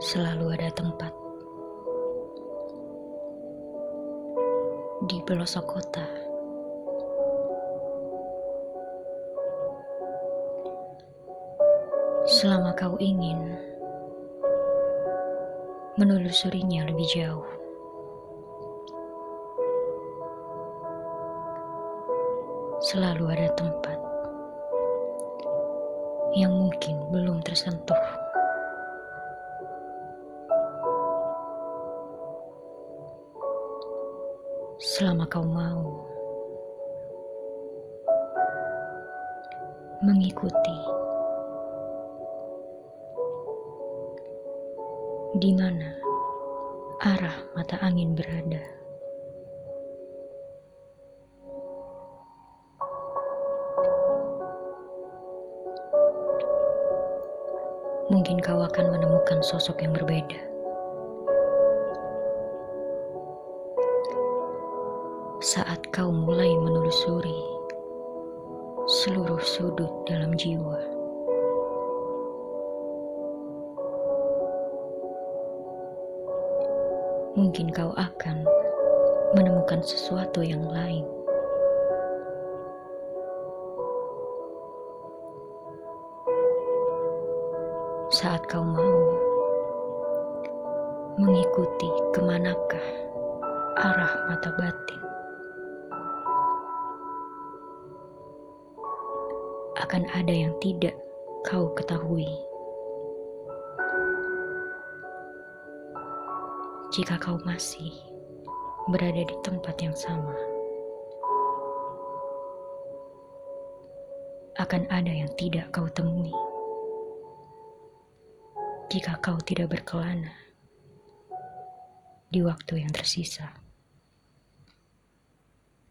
selalu ada tempat di pelosok kota. Selama kau ingin menelusurinya lebih jauh. Selalu ada tempat yang mungkin belum tersentuh. Selama kau mau mengikuti di mana arah mata angin berada. Mungkin kau akan menemukan sosok yang berbeda. Saat kau mulai menelusuri seluruh sudut dalam jiwa. Mungkin kau akan menemukan sesuatu yang lain. Saat kau mau mengikuti ke manakah arah mata batin. Akan ada yang tidak kau ketahui. Jika kau masih berada di tempat yang sama, akan ada yang tidak kau temui. Jika kau tidak berkelana di waktu yang tersisa.